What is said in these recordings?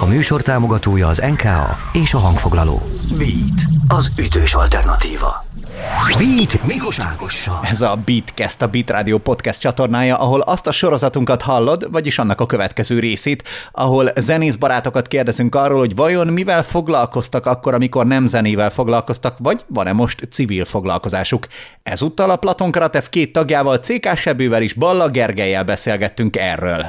A műsor támogatója az NKA és a hangfoglaló. Beat, az ütős alternatíva. Beat Mikos Ágossal. Ez a Beatcast, a Beat Radio podcast csatornája, ahol azt a sorozatunkat hallod, vagyis annak a következő részét, ahol zenész barátokat kérdezünk arról, hogy vajon mivel foglalkoztak akkor, amikor nem zenével foglalkoztak, vagy van-e most civil foglalkozásuk. Ezúttal a Platon Karatev két tagjával, CK Sebővel és Balla Gergelyel beszélgettünk erről.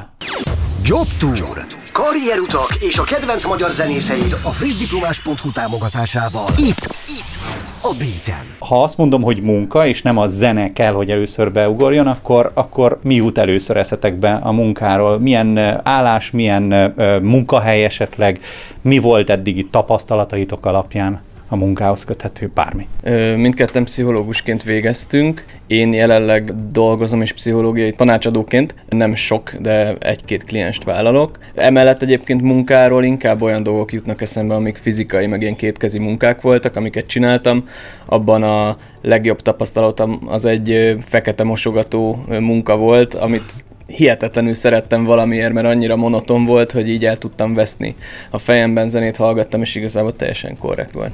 Job Tour. Karrierutak és a kedvenc magyar zenészeid a frissdiplomás.hu támogatásával. Itt, itt, a Béten. Ha azt mondom, hogy munka, és nem a zene kell, hogy először beugorjon, akkor, akkor mi jut először eszetekbe a munkáról? Milyen állás, milyen munkahely esetleg, mi volt eddigi tapasztalataitok alapján a munkához köthető bármi? Mindketten pszichológusként végeztünk. Én jelenleg dolgozom és pszichológiai tanácsadóként. Nem sok, de egy-két klienst vállalok. Emellett egyébként munkáról inkább olyan dolgok jutnak eszembe, amik fizikai, meg ilyen kétkezi munkák voltak, amiket csináltam. Abban a legjobb tapasztalatom az egy fekete mosogató munka volt, amit hihetetlenül szerettem valamiért, mert annyira monoton volt, hogy így el tudtam veszni. A fejemben zenét hallgattam, és igazából teljesen korrekt volt.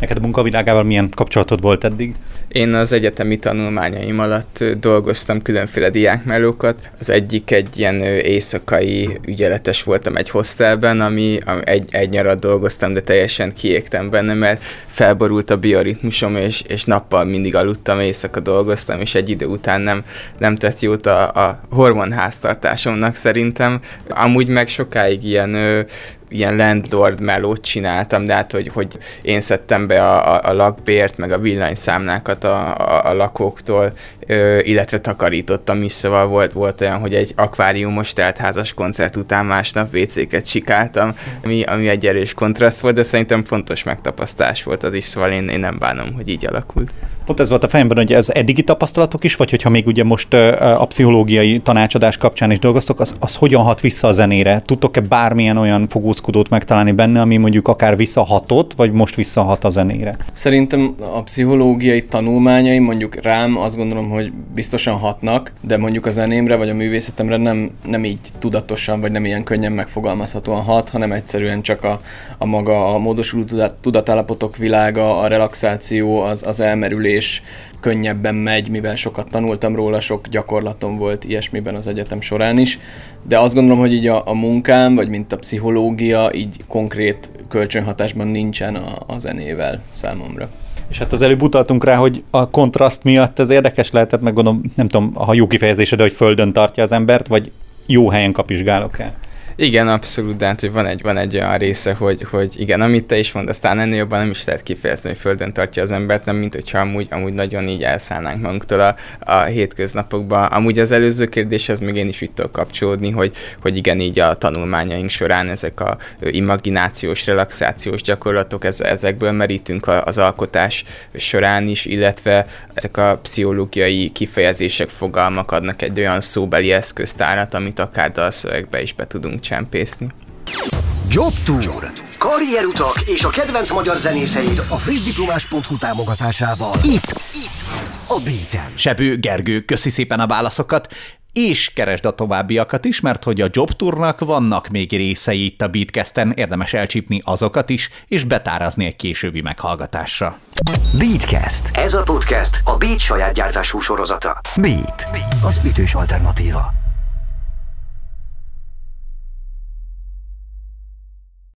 Neked a munkavilágával milyen kapcsolatod volt eddig? Én az egyetemi tanulmányaim alatt dolgoztam különféle diákmelókat. Az egyik egy ilyen éjszakai ügyeletes voltam egy hostelben, ami, egy, egy nyarat dolgoztam, de teljesen kiégtem benne, mert felborult a bioritmusom, és, és nappal mindig aludtam, éjszaka dolgoztam, és egy idő után nem, nem tett jót a, a hormonháztartásomnak szerintem. Amúgy meg sokáig ilyen ilyen landlord melót csináltam, de hát, hogy, hogy én szedtem be a, a, a lakbért, meg a villanyszámlákat a, a, a lakóktól, ö, illetve takarítottam is, szóval volt, volt olyan, hogy egy akváriumos teltházas koncert után másnap WC-ket sikáltam, ami, ami egy erős kontraszt volt, de szerintem fontos megtapasztás volt az is, szóval én, én nem bánom, hogy így alakult. Pont ez volt a fejemben, hogy ez eddigi tapasztalatok is, vagy hogyha még ugye most a pszichológiai tanácsadás kapcsán is dolgoztok, az, az hogyan hat vissza a zenére? Tudtok-e bármilyen olyan fogózkodót megtalálni benne, ami mondjuk akár visszahatott, vagy most visszahat a zenére? Szerintem a pszichológiai tanulmányaim mondjuk rám azt gondolom, hogy biztosan hatnak, de mondjuk a zenémre vagy a művészetemre nem, nem így tudatosan, vagy nem ilyen könnyen megfogalmazhatóan hat, hanem egyszerűen csak a, a maga a módosuló tudat, tudatállapotok világa, a relaxáció, az, az elmerülés könnyebben megy, mivel sokat tanultam róla, sok gyakorlatom volt ilyesmiben az egyetem során is, de azt gondolom, hogy így a, a munkám, vagy mint a pszichológia, így konkrét kölcsönhatásban nincsen a, a zenével számomra. És hát az előbb utaltunk rá, hogy a kontraszt miatt ez érdekes lehetett, meg gondolom, nem tudom, ha jó kifejezése, de hogy földön tartja az embert, vagy jó helyen kapizsgálok el. Igen, abszolút, de hát, hogy van egy, van egy olyan része, hogy, hogy igen, amit te is mondasz, talán ennél jobban nem is lehet kifejezni, hogy földön tartja az embert, nem mint hogyha amúgy, amúgy nagyon így elszállnánk magunktól a, a hétköznapokban. Amúgy az előző kérdéshez még én is úgy tudok kapcsolódni, hogy, hogy igen, így a tanulmányaink során ezek a imaginációs, relaxációs gyakorlatok, ez, ezekből merítünk a, az alkotás során is, illetve ezek a pszichológiai kifejezések, fogalmak adnak egy olyan szóbeli eszköztárat, amit akár dalszövegbe is be tudunk csempészni. Job Tour. Karrierutak és a kedvenc magyar zenészeid a frissdiplomás.hu támogatásával. Itt, itt, a Béten. Sebő Gergő, köszi szépen a válaszokat, és keresd a továbbiakat is, mert hogy a Job Tournak vannak még részei itt a Beatcasten, érdemes elcsípni azokat is, és betárazni egy későbbi meghallgatásra. Beatcast. Ez a podcast a Beat saját gyártású sorozata. Beat, az ütős alternatíva.